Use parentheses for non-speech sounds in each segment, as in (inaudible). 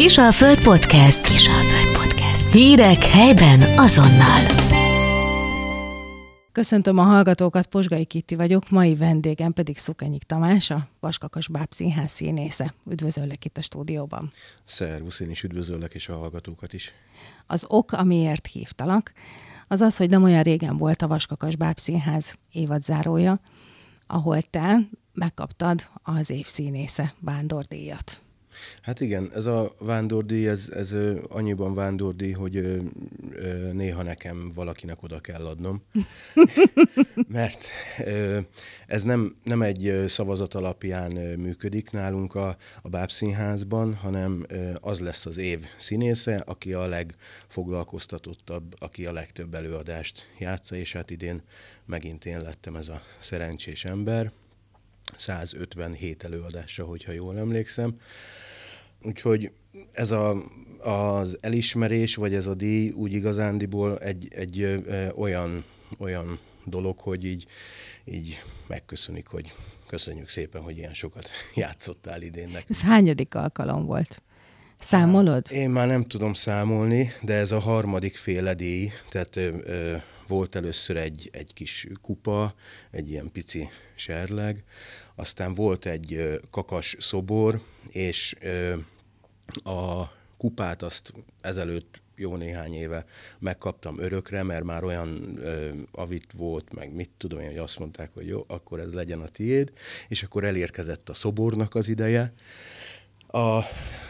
Kisalföld Podcast. Kisalföld Podcast. Hírek helyben azonnal. Köszöntöm a hallgatókat, Posgai Kitti vagyok, mai vendégem pedig Szukenyik Tamás, a Vaskakas Báb Színház színésze. Üdvözöllek itt a stúdióban. Szervusz, én is üdvözöllek, és a hallgatókat is. Az ok, amiért hívtalak, az az, hogy nem olyan régen volt a Vaskakas Báb Színház évadzárója, ahol te megkaptad az évszínésze vándordíjat. Hát igen, ez a vándordíj, ez, ez annyiban vándordíj, hogy néha nekem valakinek oda kell adnom. (laughs) Mert ez nem, nem egy szavazat alapján működik nálunk a, a Bábszínházban, hanem az lesz az év színésze, aki a legfoglalkoztatottabb, aki a legtöbb előadást játsza, és hát idén megint én lettem ez a szerencsés ember. 157 előadásra, hogyha jól emlékszem. Úgyhogy ez a, az elismerés, vagy ez a díj úgy igazándiból egy, egy ö, olyan, olyan dolog, hogy így, így megköszönik, hogy köszönjük szépen, hogy ilyen sokat (laughs) játszottál idénnek. Ez hányadik alkalom volt? Számolod? Hát, én már nem tudom számolni, de ez a harmadik féle díj, tehát ö, ö, volt először egy, egy kis kupa, egy ilyen pici serleg, aztán volt egy kakas szobor, és a kupát azt ezelőtt jó néhány éve megkaptam örökre, mert már olyan ö, avit volt, meg mit tudom én, hogy azt mondták, hogy jó, akkor ez legyen a tiéd, és akkor elérkezett a szobornak az ideje. A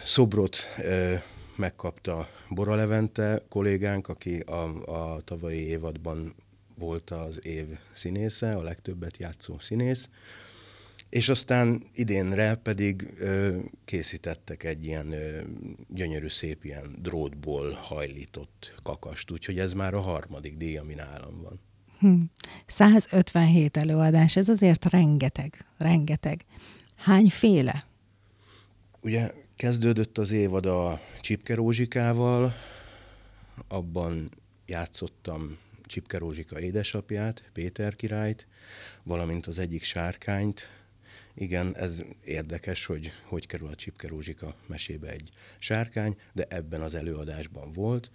szobrot ö, megkapta Bora Levente kollégánk, aki a, a tavalyi évadban volt az év színésze, a legtöbbet játszó színész, és aztán idénre pedig ö, készítettek egy ilyen ö, gyönyörű szép ilyen drótból hajlított kakast, úgyhogy ez már a harmadik díj, ami nálam van. Hm. 157 előadás, ez azért rengeteg, rengeteg. Hányféle? Ugye kezdődött az évad a Csipke Rózsikával, abban játszottam Csipke Rózsika édesapját, Péter királyt, valamint az egyik sárkányt, igen, ez érdekes, hogy hogy kerül a Csipke Rózsika mesébe egy sárkány, de ebben az előadásban volt.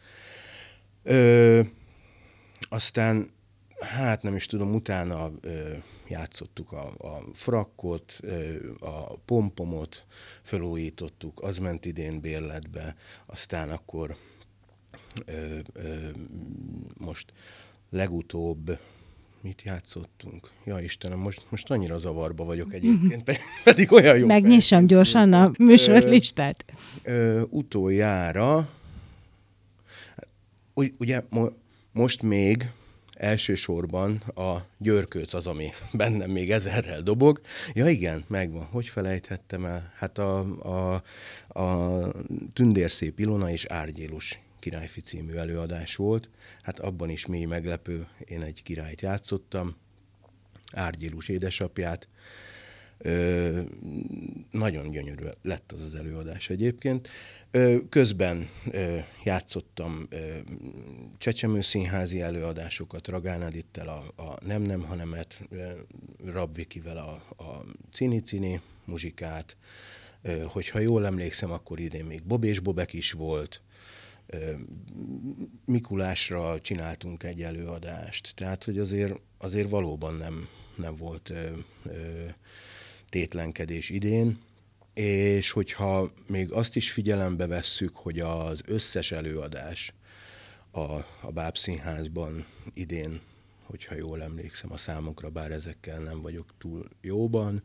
Ö, aztán, hát nem is tudom, utána ö, játszottuk a, a frakkot, ö, a pompomot, felújítottuk, az ment idén bérletbe, aztán akkor ö, ö, most legutóbb mit játszottunk? Ja Istenem, most, most annyira zavarba vagyok egyébként, (laughs) pedig olyan jó. Megnyissam gyorsan a műsorlistát. Ö, ö, utoljára, ugye mo, most még elsősorban a györkőc az, ami (laughs) bennem még ezerrel dobog. Ja igen, megvan. Hogy felejthettem el? Hát a, a, a Tündérszép Ilona és Árgyélus királyfi című előadás volt. Hát abban is mély meglepő, én egy királyt játszottam, Árgyilus édesapját. Ö, nagyon gyönyörű lett az az előadás egyébként. Ö, közben ö, játszottam ö, csecsemő színházi előadásokat, Ragán Edittel a, a Nem Nem Hanemet, ö, Rabvikivel a, a Cini Cini muzsikát, ö, hogyha jól emlékszem, akkor idén még Bob és Bobek is volt, Mikulásra csináltunk egy előadást, tehát hogy azért, azért valóban nem, nem volt ö, ö, tétlenkedés idén, és hogyha még azt is figyelembe vesszük, hogy az összes előadás a, a Bábszínházban idén, hogyha jól emlékszem a számokra, bár ezekkel nem vagyok túl jóban,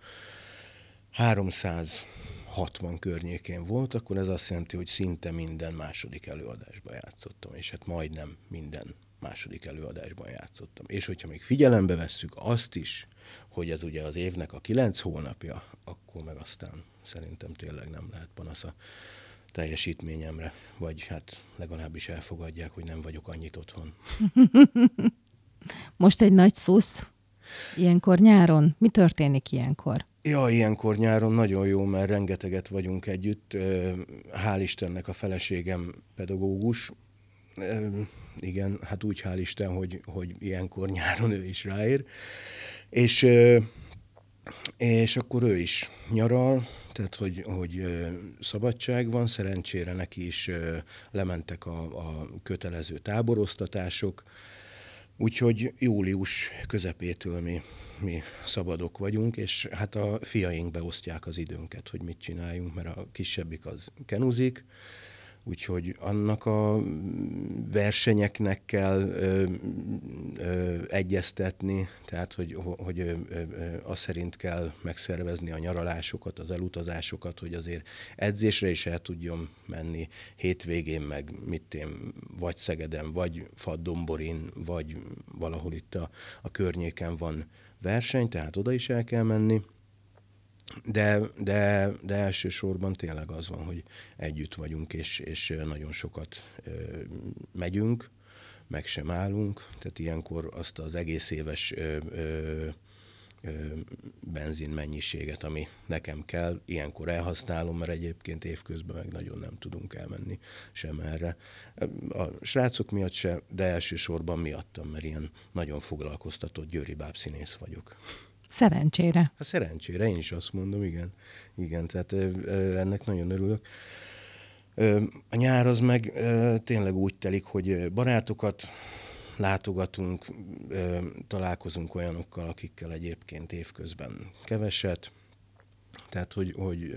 300 60 környékén volt, akkor ez azt jelenti, hogy szinte minden második előadásban játszottam, és hát majdnem minden második előadásban játszottam. És hogyha még figyelembe vesszük azt is, hogy ez ugye az évnek a kilenc hónapja, akkor meg aztán szerintem tényleg nem lehet panasz a teljesítményemre, vagy hát legalábbis elfogadják, hogy nem vagyok annyit otthon. (laughs) Most egy nagy szusz, ilyenkor nyáron. Mi történik ilyenkor? Ja, ilyenkor nyáron nagyon jó, mert rengeteget vagyunk együtt. Hál' Istennek a feleségem pedagógus. Igen, hát úgy hál' Isten, hogy, hogy ilyenkor nyáron ő is ráér. És, és akkor ő is nyaral, tehát hogy, hogy szabadság van, szerencsére neki is lementek a, a kötelező táboroztatások, úgyhogy július közepétől mi, mi szabadok vagyunk, és hát a fiaink beosztják az időnket, hogy mit csináljunk, mert a kisebbik az kenuzik, Úgyhogy annak a versenyeknek kell ö, ö, egyeztetni, tehát hogy, hogy ö, ö, az szerint kell megszervezni a nyaralásokat, az elutazásokat, hogy azért edzésre is el tudjon menni hétvégén, meg mit én, vagy Szegeden, vagy Faddomborin, vagy valahol itt a, a környéken van verseny, tehát oda is el kell menni de, de, de elsősorban tényleg az van, hogy együtt vagyunk, és, és nagyon sokat megyünk, meg sem állunk, tehát ilyenkor azt az egész éves ö, ö, ö, benzin mennyiséget, ami nekem kell, ilyenkor elhasználom, mert egyébként évközben meg nagyon nem tudunk elmenni sem erre. A srácok miatt se, de elsősorban miattam, mert ilyen nagyon foglalkoztatott győri bábszínész vagyok. Szerencsére. Hát szerencsére, én is azt mondom, igen. Igen, tehát ennek nagyon örülök. A nyár az meg tényleg úgy telik, hogy barátokat látogatunk, találkozunk olyanokkal, akikkel egyébként évközben keveset, tehát, hogy, hogy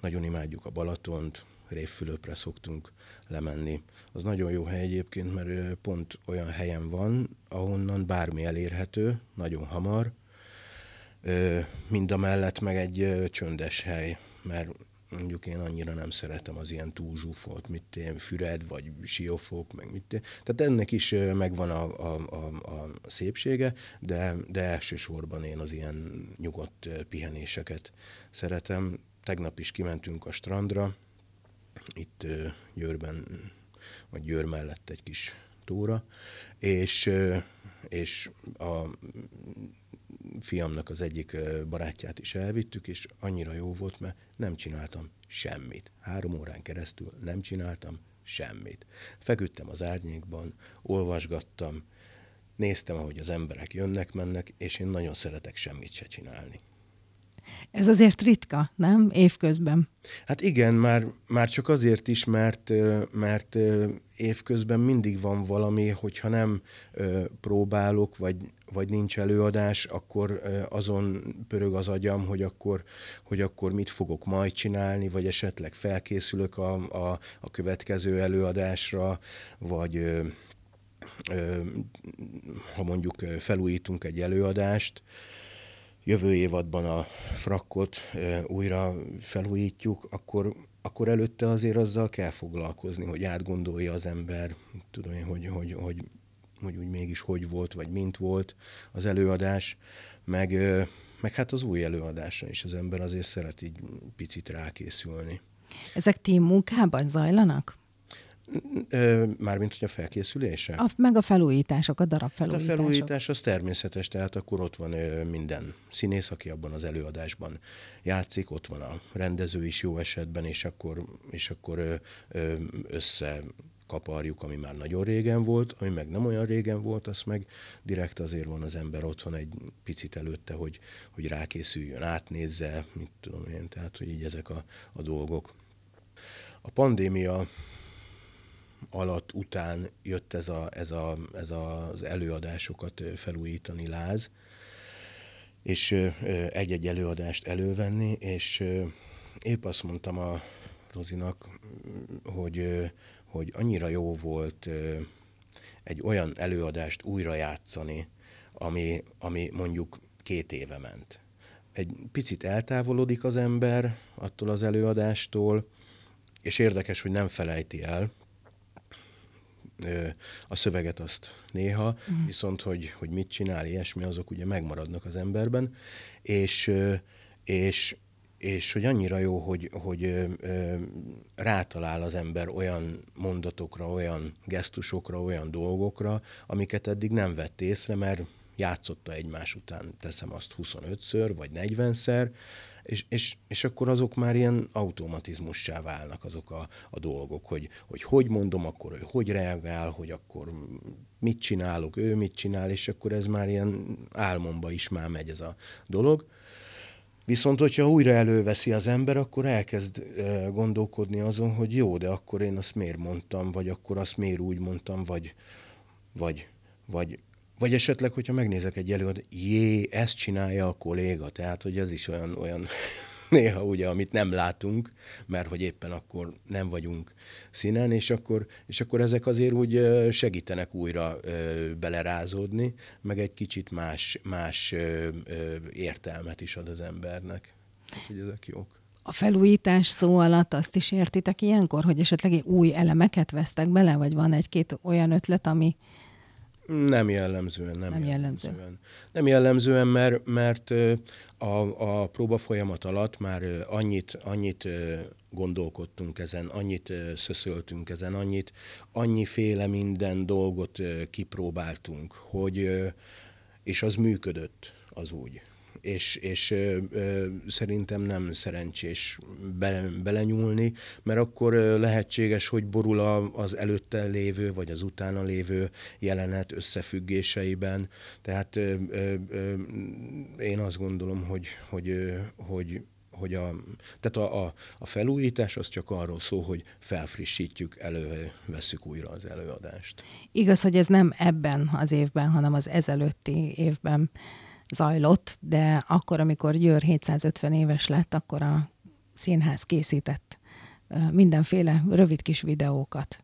nagyon imádjuk a Balatont, Révfülöpre szoktunk lemenni. Az nagyon jó hely egyébként, mert pont olyan helyen van, ahonnan bármi elérhető, nagyon hamar, mind a mellett meg egy csöndes hely, mert mondjuk én annyira nem szeretem az ilyen túlzsúfolt, mit én, füred, vagy siófok, meg mit én. Tehát ennek is megvan a, a, a, a szépsége, de, de elsősorban én az ilyen nyugodt pihenéseket szeretem. Tegnap is kimentünk a strandra, itt Győrben, vagy Győr mellett egy kis túra, és, és a fiamnak az egyik barátját is elvittük, és annyira jó volt, mert nem csináltam semmit. Három órán keresztül nem csináltam semmit. Feküdtem az árnyékban, olvasgattam, néztem, ahogy az emberek jönnek-mennek, és én nagyon szeretek semmit se csinálni. Ez azért ritka, nem? Évközben. Hát igen, már, már csak azért is, mert, mert évközben mindig van valami, hogyha nem próbálok, vagy, vagy nincs előadás, akkor azon pörög az agyam, hogy akkor, hogy akkor mit fogok majd csinálni, vagy esetleg felkészülök a, a, a következő előadásra, vagy ha mondjuk felújítunk egy előadást, jövő évadban a frakkot újra felújítjuk, akkor, akkor előtte azért azzal kell foglalkozni, hogy átgondolja az ember, tudom én, hogy, hogy, hogy, hogy úgy mégis hogy volt, vagy mint volt az előadás, meg, meg hát az új előadásra is az ember azért szeret így picit rákészülni. Ezek team munkában zajlanak? Mármint, hogy a felkészülése? A, meg a felújítások, a darab felújítások. Hát a felújítás az természetes, tehát akkor ott van minden színész, aki abban az előadásban játszik, ott van a rendező is jó esetben, és akkor, és akkor össze kaparjuk, ami már nagyon régen volt, ami meg nem olyan régen volt, az meg direkt azért van az ember otthon egy picit előtte, hogy, hogy rákészüljön, átnézze, mit tudom én, tehát hogy így ezek a, a dolgok. A pandémia alatt, után jött ez, a, ez, a, ez az előadásokat felújítani láz, és egy-egy előadást elővenni, és épp azt mondtam a Rozinak, hogy, hogy annyira jó volt egy olyan előadást újra játszani, ami, ami mondjuk két éve ment. Egy picit eltávolodik az ember attól az előadástól, és érdekes, hogy nem felejti el, a szöveget azt néha, uh-huh. viszont hogy, hogy mit csinál, ilyesmi, azok ugye megmaradnak az emberben, és, és, és hogy annyira jó, hogy, hogy rátalál az ember olyan mondatokra, olyan gesztusokra, olyan dolgokra, amiket eddig nem vett észre, mert játszotta egymás után, teszem azt 25-ször, vagy 40-szer, és, és, és akkor azok már ilyen automatizmussá válnak azok a, a dolgok, hogy, hogy hogy mondom, akkor ő hogy reagál, hogy akkor mit csinálok, ő mit csinál, és akkor ez már ilyen álmomba is már megy ez a dolog. Viszont, hogyha újra előveszi az ember, akkor elkezd gondolkodni azon, hogy jó, de akkor én azt miért mondtam, vagy akkor azt miért úgy mondtam, vagy, vagy, vagy, vagy esetleg, hogyha megnézek egy előadást, jé, ezt csinálja a kolléga, tehát, hogy ez is olyan, olyan (laughs) néha ugye, amit nem látunk, mert hogy éppen akkor nem vagyunk színen, és akkor, és akkor ezek azért úgy segítenek újra belerázódni, meg egy kicsit más, más értelmet is ad az embernek. Úgyhogy ezek jók. A felújítás szó alatt azt is értitek ilyenkor, hogy esetleg új elemeket vesztek bele, vagy van egy-két olyan ötlet, ami, nem jellemzően, nem, nem jellemző. jellemzően. Nem jellemzően, mert, mert a, a próba folyamat alatt már annyit, annyit gondolkodtunk ezen, annyit szöszöltünk ezen, annyit, annyiféle minden dolgot kipróbáltunk, hogy, és az működött az úgy és, és ö, ö, szerintem nem szerencsés be, belenyúlni, mert akkor lehetséges, hogy borul a, az előtte lévő, vagy az utána lévő jelenet összefüggéseiben. Tehát ö, ö, ö, én azt gondolom, hogy, hogy, hogy hogy a, tehát a, a, a felújítás az csak arról szól, hogy felfrissítjük, előveszük újra az előadást. Igaz, hogy ez nem ebben az évben, hanem az ezelőtti évben zajlott, de akkor, amikor Győr 750 éves lett, akkor a színház készített mindenféle rövid kis videókat.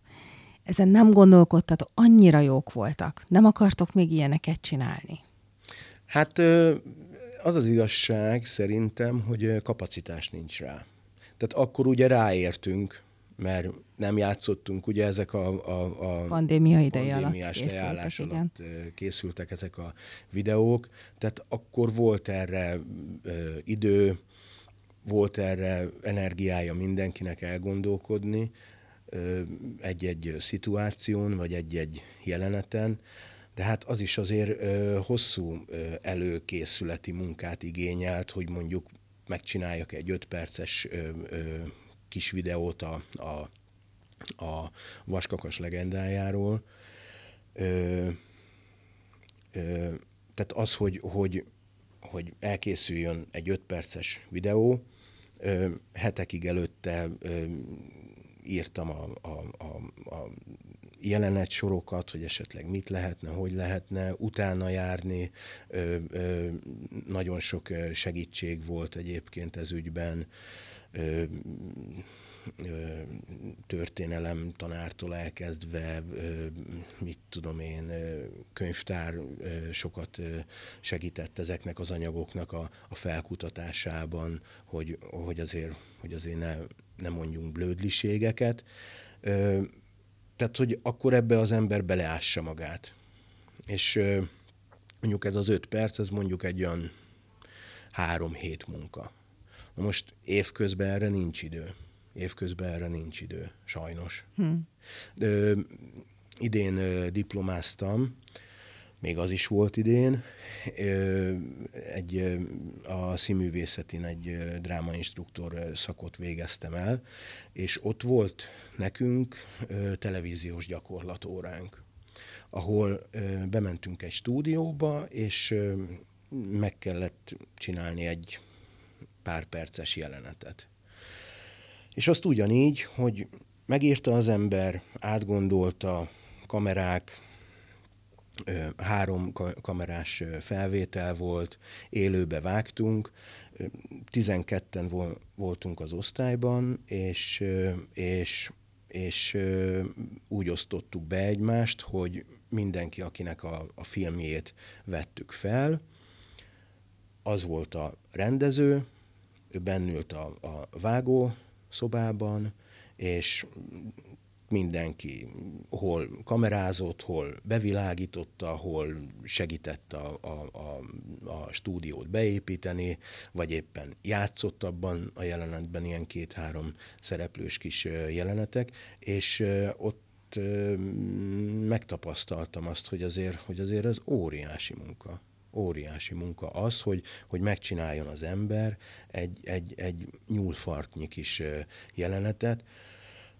Ezen nem gondolkodtatok, annyira jók voltak. Nem akartok még ilyeneket csinálni? Hát az az igazság szerintem, hogy kapacitás nincs rá. Tehát akkor ugye ráértünk, mert nem játszottunk, ugye ezek a, a, a pandémia ideje alatt készültek, alatt igen. készültek ezek a videók, tehát akkor volt erre ö, idő, volt erre energiája mindenkinek elgondolkodni ö, egy-egy szituáción, vagy egy-egy jeleneten, de hát az is azért ö, hosszú ö, előkészületi munkát igényelt, hogy mondjuk megcsináljak egy öt perces ö, ö, kis videót a, a, a Vaskakas legendájáról. Ö, ö, tehát az, hogy, hogy, hogy elkészüljön egy öt perces videó, ö, hetekig előtte ö, írtam a, a, a, a jelenet sorokat, hogy esetleg mit lehetne, hogy lehetne, utána járni. Ö, ö, nagyon sok segítség volt egyébként ez ügyben történelem tanártól elkezdve, mit tudom én, könyvtár sokat segített ezeknek az anyagoknak a, a felkutatásában, hogy, hogy azért, hogy azért ne, ne mondjunk blödliségeket. Tehát, hogy akkor ebbe az ember beleássa magát. És mondjuk ez az öt perc, ez mondjuk egy olyan három hét munka Na most évközben erre nincs idő. Évközben erre nincs idő, sajnos. Hmm. De, idén ö, diplomáztam, még az is volt idén. Ö, egy, ö, a színművészetén egy drámainstruktor szakot végeztem el, és ott volt nekünk ö, televíziós gyakorlatóránk, ahol ö, bementünk egy stúdióba, és ö, meg kellett csinálni egy pár perces jelenetet. És azt ugyanígy, hogy megírta az ember, átgondolta, kamerák, három kamerás felvétel volt, élőbe vágtunk, 12-en voltunk az osztályban, és, és, és úgy osztottuk be egymást, hogy mindenki, akinek a, a filmjét vettük fel, az volt a rendező, ő bennült a, a vágó szobában, és mindenki hol kamerázott, hol bevilágította, hol segített a, a, a, a stúdiót beépíteni, vagy éppen játszott abban a jelenetben ilyen két-három szereplős kis jelenetek, és ott megtapasztaltam azt, hogy azért, hogy azért ez óriási munka óriási munka az, hogy, hogy megcsináljon az ember egy, egy, egy nyúlfartnyi kis jelenetet,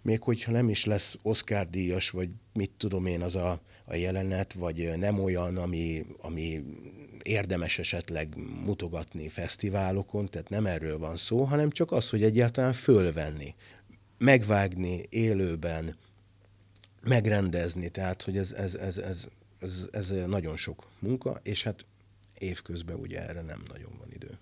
még hogyha nem is lesz Oscar díjas, vagy mit tudom én, az a, a jelenet, vagy nem olyan, ami, ami érdemes esetleg mutogatni fesztiválokon, tehát nem erről van szó, hanem csak az, hogy egyáltalán fölvenni, megvágni élőben, megrendezni, tehát hogy ez, ez, ez, ez, ez, ez nagyon sok munka, és hát évközben ugye erre nem nagyon van idő.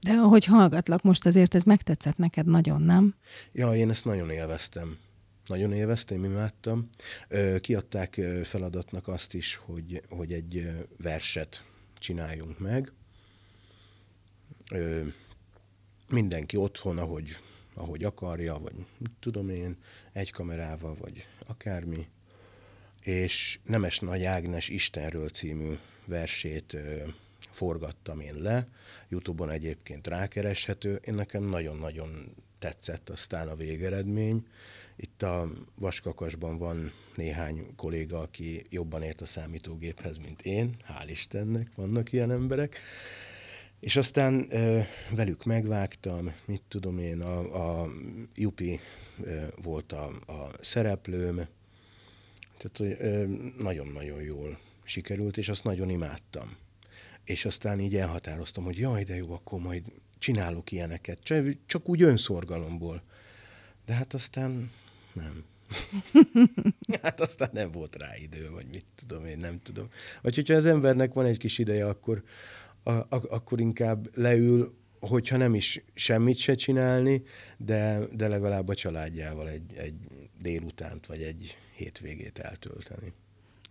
De ahogy hallgatlak most, azért ez megtetszett neked nagyon, nem? Ja, én ezt nagyon élveztem. Nagyon élveztem, imádtam. Kiadták feladatnak azt is, hogy, hogy egy verset csináljunk meg. Mindenki otthon, ahogy, ahogy akarja, vagy tudom én, egy kamerával, vagy akármi. És Nemes Nagy Ágnes Istenről című versét forgattam én le, Youtube-on egyébként rákereshető. Én nekem nagyon-nagyon tetszett aztán a végeredmény. Itt a Vaskakasban van néhány kolléga, aki jobban ért a számítógéphez, mint én. Hál' Istennek vannak ilyen emberek. És aztán ö, velük megvágtam, mit tudom én, a, a Jupi ö, volt a, a szereplőm, tehát nagyon-nagyon jól sikerült, és azt nagyon imádtam és aztán így elhatároztam, hogy jaj, de jó, akkor majd csinálok ilyeneket, csak úgy önszorgalomból. De hát aztán nem. (laughs) hát aztán nem volt rá idő, vagy mit tudom én, nem tudom. Vagy hogyha az embernek van egy kis ideje, akkor, a, a, akkor inkább leül, hogyha nem is semmit se csinálni, de, de legalább a családjával egy, egy délutánt, vagy egy hétvégét eltölteni.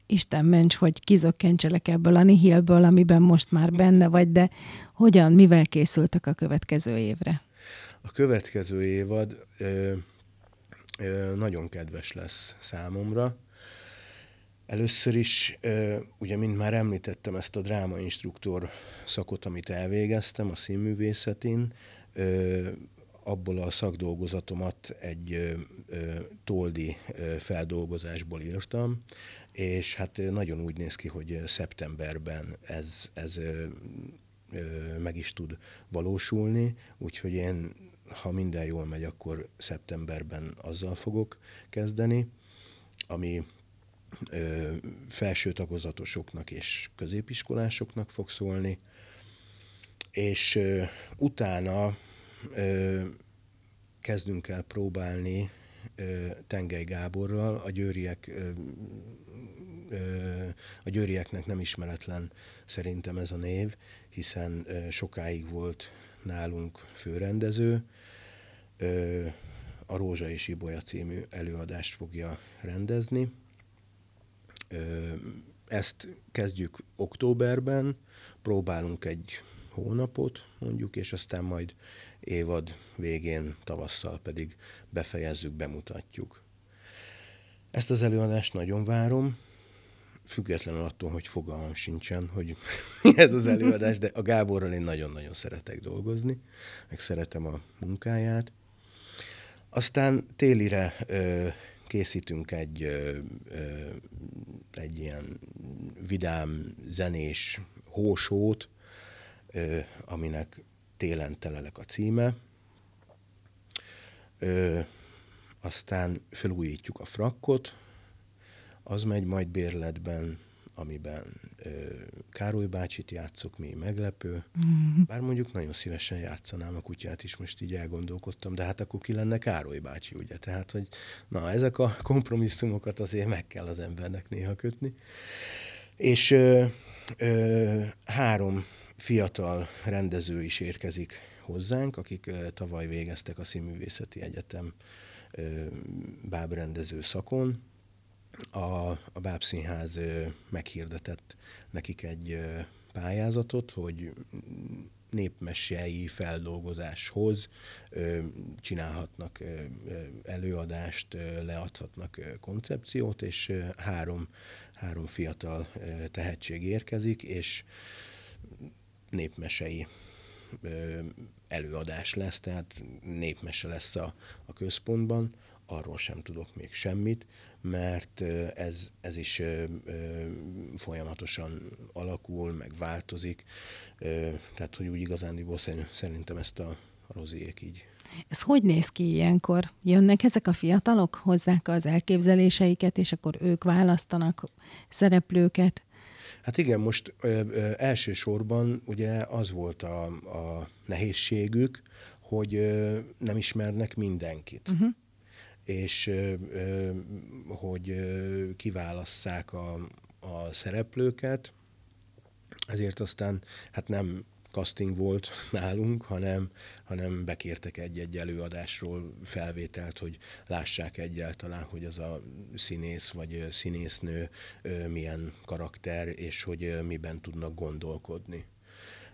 Isten ments, hogy kizökkentselek ebből a nihilből, amiben most már benne vagy, de hogyan, mivel készültek a következő évre? A következő évad ö, ö, nagyon kedves lesz számomra. Először is, ö, ugye, mint már említettem, ezt a drámainstruktor szakot, amit elvégeztem a színművészetén, ö, abból a szakdolgozatomat egy ö, ö, toldi ö, feldolgozásból írtam, és hát nagyon úgy néz ki, hogy szeptemberben ez, ez ö, ö, meg is tud valósulni, úgyhogy én, ha minden jól megy, akkor szeptemberben azzal fogok kezdeni, ami ö, felső tagozatosoknak és középiskolásoknak fog szólni, és ö, utána kezdünk el próbálni Tengely Gáborral, a győriek a győrieknek nem ismeretlen szerintem ez a név, hiszen sokáig volt nálunk főrendező. A Rózsa és Ibolya című előadást fogja rendezni. Ezt kezdjük októberben, próbálunk egy hónapot mondjuk, és aztán majd évad végén, tavasszal pedig befejezzük, bemutatjuk. Ezt az előadást nagyon várom, függetlenül attól, hogy fogalmam sincsen, hogy (laughs) ez az előadás, de a Gáborral én nagyon-nagyon szeretek dolgozni, meg szeretem a munkáját. Aztán télire ö, készítünk egy, ö, ö, egy ilyen vidám, zenés hósót, ö, aminek télen telelek a címe. Ö, aztán felújítjuk a frakkot, az megy majd bérletben, amiben ö, Károly bácsit játszok, mi meglepő. Mm-hmm. Bár mondjuk nagyon szívesen játszanám a kutyát is, most így elgondolkodtam, de hát akkor ki lenne Károly bácsi, ugye? Tehát, hogy na, ezek a kompromisszumokat azért meg kell az embernek néha kötni. És ö, ö, három fiatal rendező is érkezik hozzánk, akik tavaly végeztek a Színművészeti Egyetem bábrendező szakon, a, a Bábszínház meghirdetett nekik egy pályázatot, hogy népmesei feldolgozáshoz csinálhatnak előadást, leadhatnak koncepciót, és három, három fiatal tehetség érkezik, és népmesei előadás lesz, tehát népmese lesz a, a központban, arról sem tudok még semmit, mert ez, ez is folyamatosan alakul, meg változik, tehát hogy úgy igazándiból szerintem ezt a roziék így Ez hogy néz ki ilyenkor? Jönnek ezek a fiatalok, hozzák az elképzeléseiket, és akkor ők választanak szereplőket? Hát igen, most ö, ö, elsősorban ugye az volt a, a nehézségük, hogy ö, nem ismernek mindenkit. Uh-huh. És ö, hogy kiválasszák a, a szereplőket, ezért aztán hát nem casting volt (laughs) nálunk, hanem, hanem bekértek egy-egy előadásról felvételt, hogy lássák egyáltalán, hogy az a színész vagy színésznő milyen karakter, és hogy miben tudnak gondolkodni.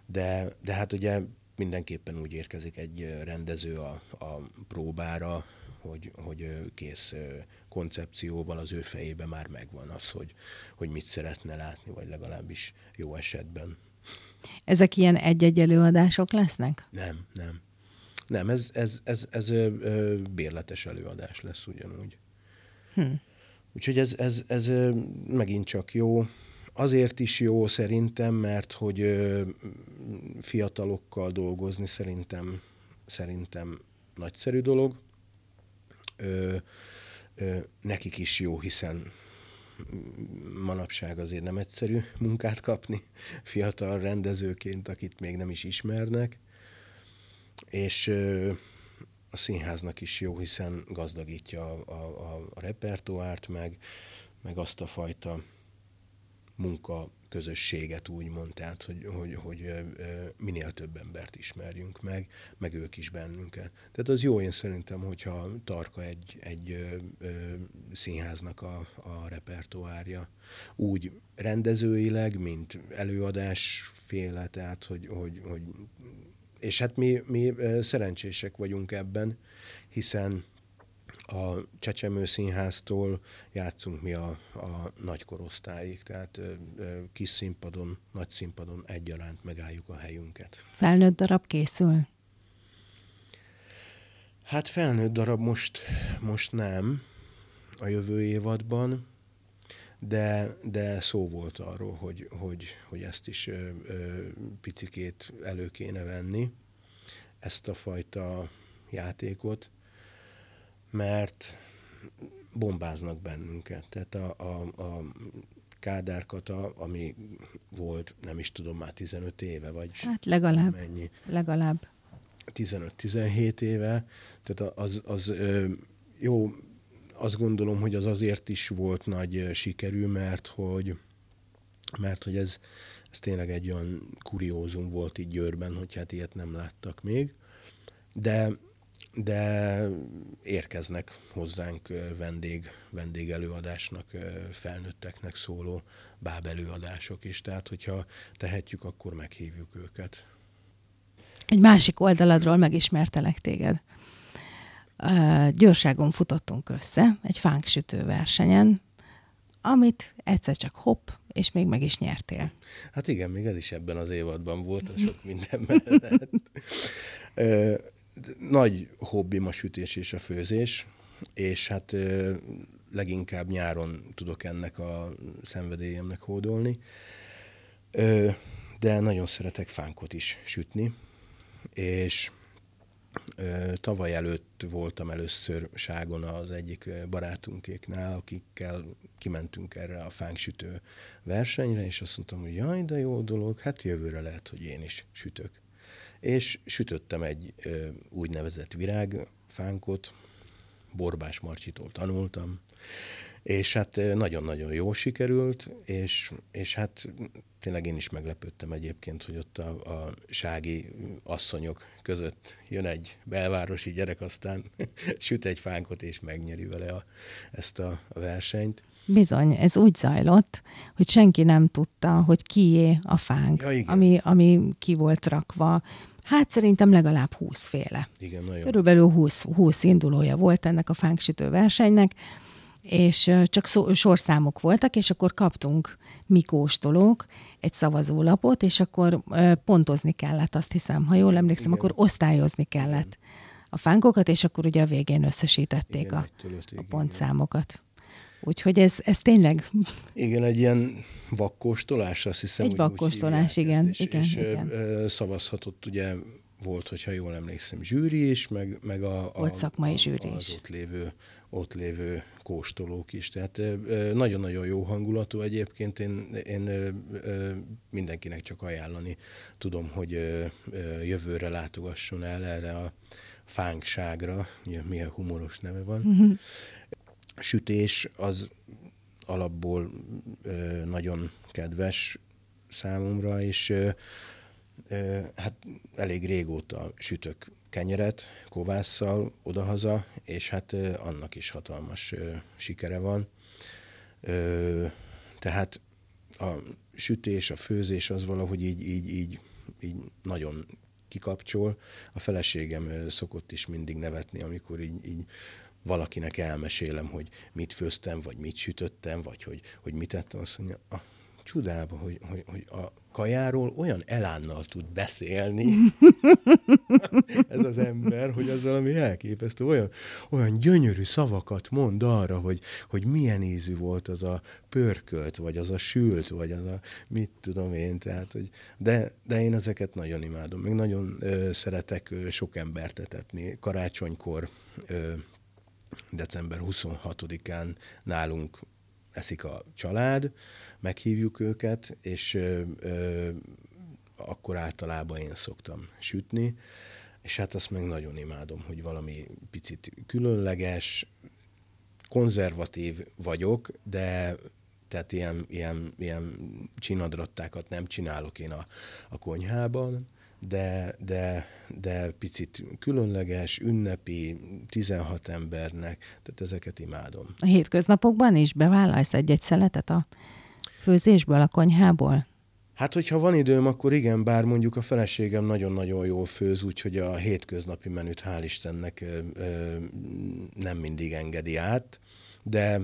De, de hát ugye mindenképpen úgy érkezik egy rendező a, a próbára, hogy, hogy kész koncepcióval az ő fejében már megvan az, hogy, hogy mit szeretne látni, vagy legalábbis jó esetben ezek ilyen egy-egy előadások lesznek? Nem, nem. Nem, ez, ez, ez, ez ö, bérletes előadás lesz ugyanúgy. Hm. Úgyhogy ez, ez, ez megint csak jó. Azért is jó szerintem, mert hogy fiatalokkal dolgozni szerintem, szerintem nagyszerű dolog. Ö, ö, nekik is jó, hiszen manapság azért nem egyszerű munkát kapni fiatal rendezőként, akit még nem is ismernek, és a színháznak is jó, hiszen gazdagítja a, a, a repertoárt, meg, meg azt a fajta munka közösséget úgymond, tehát hogy, hogy, hogy minél több embert ismerjünk meg, meg ők is bennünket. Tehát az jó én szerintem, hogyha tarka egy, egy színháznak a, a repertoárja. Úgy rendezőileg, mint előadásféle, tehát hogy, hogy, hogy és hát mi, mi szerencsések vagyunk ebben, hiszen a Csecsemő Színháztól játszunk mi a, a nagy korosztályig, tehát ö, ö, kis színpadon, nagy színpadon egyaránt megálljuk a helyünket. Felnőtt darab készül? Hát felnőtt darab most, most nem a jövő évadban, de, de szó volt arról, hogy, hogy, hogy ezt is ö, ö, picikét elő kéne venni, ezt a fajta játékot, mert bombáznak bennünket. Tehát a, a, a Kádárkata, ami volt, nem is tudom, már 15 éve, vagy hát legalább, mennyi. Legalább. 15-17 éve, tehát az, az jó, azt gondolom, hogy az azért is volt nagy sikerű, mert hogy, mert hogy ez, ez tényleg egy olyan kuriózum volt itt Győrben, hogy hát ilyet nem láttak még. De de érkeznek hozzánk vendég, vendégelőadásnak, felnőtteknek szóló bábelőadások is. Tehát, hogyha tehetjük, akkor meghívjuk őket. Egy másik oldaladról megismertelek téged. Gyorságon futottunk össze egy fánksütő versenyen, amit egyszer csak hopp, és még meg is nyertél. Hát igen, még ez is ebben az évadban volt, a sok (laughs) minden mellett nagy hobbim a sütés és a főzés, és hát leginkább nyáron tudok ennek a szenvedélyemnek hódolni. De nagyon szeretek fánkot is sütni, és tavaly előtt voltam először ságon az egyik barátunkéknál, akikkel kimentünk erre a fánksütő versenyre, és azt mondtam, hogy jaj, de jó dolog, hát jövőre lehet, hogy én is sütök és sütöttem egy ö, úgynevezett virágfánkot, Borbás Marcsitól tanultam, és hát nagyon-nagyon jó sikerült, és, és hát tényleg én is meglepődtem egyébként, hogy ott a, a sági asszonyok között jön egy belvárosi gyerek, aztán (laughs) süt egy fánkot, és megnyeri vele a, ezt a, versenyt. Bizony, ez úgy zajlott, hogy senki nem tudta, hogy kié a fánk, ja, ami, ami ki volt rakva, Hát szerintem legalább 20 féle. Igen, nagyon. Körülbelül 20, 20 indulója volt ennek a fánksütő versenynek, és csak szó, sorszámok voltak, és akkor kaptunk mi kóstolók egy szavazólapot, és akkor pontozni kellett, azt hiszem, ha jól emlékszem, Igen. akkor osztályozni kellett a fánkokat, és akkor ugye a végén összesítették Igen, a, a pontszámokat. Úgyhogy ez, ez tényleg... Igen, egy ilyen vakkóstolás, azt hiszem. Egy vakkóstolás, igen. és, igen, és igen. szavazhatott ugye volt, hogyha jól emlékszem, zsűri is, meg, meg a, a, volt szakmai a, zsűri az is. ott lévő, ott lévő kóstolók is. Tehát nagyon-nagyon jó hangulatú egyébként. Én, én mindenkinek csak ajánlani tudom, hogy jövőre látogasson el erre a fánkságra, milyen humoros neve van. (laughs) Sütés az alapból nagyon kedves számomra, és hát elég régóta sütök kenyeret kovásszal odahaza, és hát annak is hatalmas sikere van. Tehát a sütés, a főzés az valahogy így, így, így, így nagyon kikapcsol. A feleségem szokott is mindig nevetni, amikor így, így valakinek elmesélem, hogy mit főztem, vagy mit sütöttem, vagy hogy, hogy mit ettem, azt mondja, ah, csodába, hogy, hogy, hogy a kajáról olyan elánnal tud beszélni (laughs) ez az ember, hogy az valami elképesztő, olyan, olyan gyönyörű szavakat mond arra, hogy, hogy milyen ízű volt az a pörkölt, vagy az a sült, vagy az a mit tudom én, tehát, hogy de, de én ezeket nagyon imádom, meg nagyon ö, szeretek ö, sok embert etetni. Karácsonykor ö, december 26-án nálunk eszik a család, meghívjuk őket, és ö, ö, akkor általában én szoktam sütni, és hát azt meg nagyon imádom, hogy valami picit különleges, konzervatív vagyok, de tehát ilyen, ilyen, ilyen csinadrattákat nem csinálok én a, a konyhában, de, de, de picit különleges, ünnepi, 16 embernek, tehát ezeket imádom. A hétköznapokban is bevállalsz egy-egy szeletet a főzésből, a konyhából? Hát, hogyha van időm, akkor igen, bár mondjuk a feleségem nagyon-nagyon jól főz, úgyhogy a hétköznapi menüt hál' Istennek ö, ö, nem mindig engedi át, de,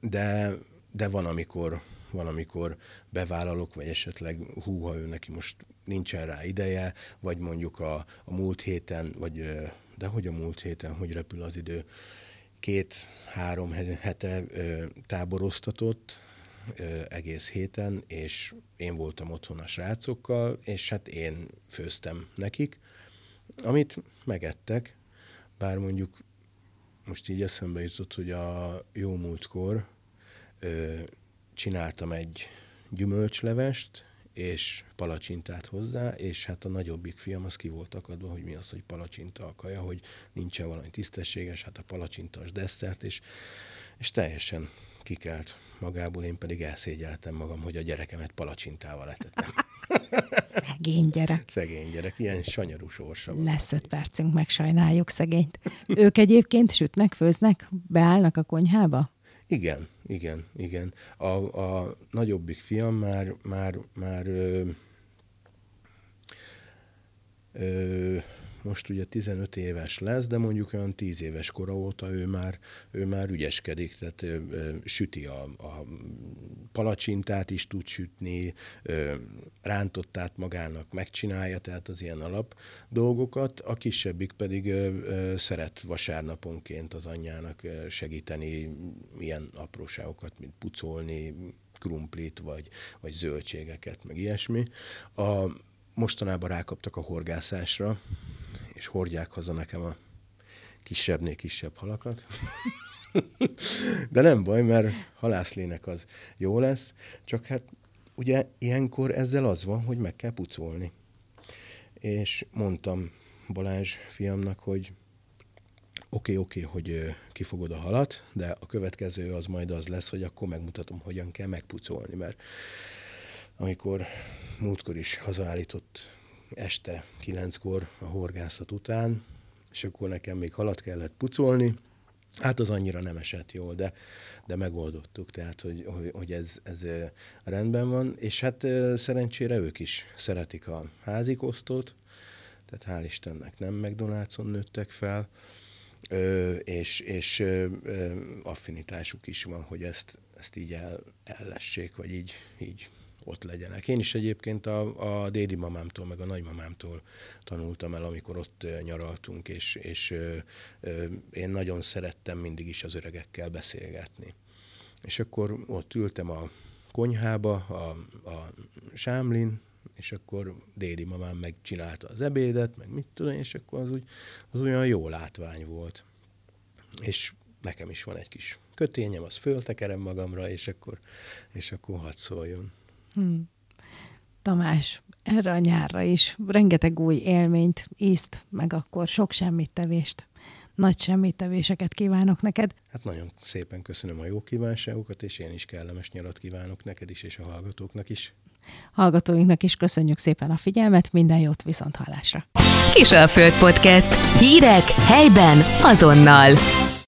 de, de van, amikor, van, amikor bevállalok, vagy esetleg húha ő neki most nincsen rá ideje, vagy mondjuk a, a múlt héten, vagy de hogy a múlt héten, hogy repül az idő, két-három hete ö, táboroztatott, egész héten, és én voltam otthon a srácokkal, és hát én főztem nekik, amit megettek, bár mondjuk most így eszembe jutott, hogy a jó múltkor ö, csináltam egy gyümölcslevest, és palacsintát hozzá, és hát a nagyobbik fiam az ki volt akadva, hogy mi az, hogy palacsinta a kaja, hogy nincsen valami tisztességes, hát a palacsintas desszert, és, és teljesen kikelt magából, én pedig elszégyeltem magam, hogy a gyerekemet palacsintával etettem. (laughs) Szegény gyerek. Szegény gyerek, ilyen sanyarú sorsa van. Lesz öt percünk, megsajnáljuk szegényt. Ők egyébként sütnek, főznek, beállnak a konyhába? Igen, igen, igen. A, a nagyobbik fiam már, már, már ö, ö, most ugye 15 éves lesz, de mondjuk olyan 10 éves kora óta ő már, ő már ügyeskedik, tehát ö, ö, süti a, a palacsintát is tud sütni, ö, rántottát magának megcsinálja, tehát az ilyen alap dolgokat. A kisebbik pedig ö, ö, szeret vasárnaponként az anyjának segíteni ilyen apróságokat, mint pucolni, krumplit, vagy, vagy zöldségeket, meg ilyesmi. A, mostanában rákaptak a horgászásra, és hordják haza nekem a kisebbnél kisebb halakat. De nem baj, mert halászlének az jó lesz, csak hát ugye ilyenkor ezzel az van, hogy meg kell pucolni. És mondtam Balázs fiamnak, hogy oké, okay, oké, okay, hogy kifogod a halat, de a következő az majd az lesz, hogy akkor megmutatom, hogyan kell megpucolni, mert amikor múltkor is hazaállított este kilenckor a horgászat után, és akkor nekem még halat kellett pucolni, Hát az annyira nem esett jól, de, de megoldottuk, tehát hogy, hogy, hogy ez, ez rendben van, és hát szerencsére ők is szeretik a házikosztot, tehát hál' Istennek nem McDonald's-on nőttek fel, és, és affinitásuk is van, hogy ezt, ezt így el, ellessék, vagy így, így ott legyenek. Én is egyébként a, a dédi mamámtól, meg a nagymamámtól tanultam el, amikor ott nyaraltunk, és, és ö, ö, én nagyon szerettem mindig is az öregekkel beszélgetni. És akkor ott ültem a konyhába, a, a sámlin, és akkor dédi mamám megcsinálta az ebédet, meg mit tudom, és akkor az, úgy, az olyan jó látvány volt. És nekem is van egy kis kötényem, az föltekerem magamra, és akkor, és akkor hadd szóljon. Hmm. Tamás, erre a nyárra is rengeteg új élményt, ízt, meg akkor sok semmit tevést nagy semmittevéseket kívánok neked. Hát nagyon szépen köszönöm a jó kívánságokat, és én is kellemes nyarat kívánok neked is, és a hallgatóknak is. Hallgatóinknak is köszönjük szépen a figyelmet, minden jót viszont hallásra. Kisalföld Podcast. Hírek helyben azonnal.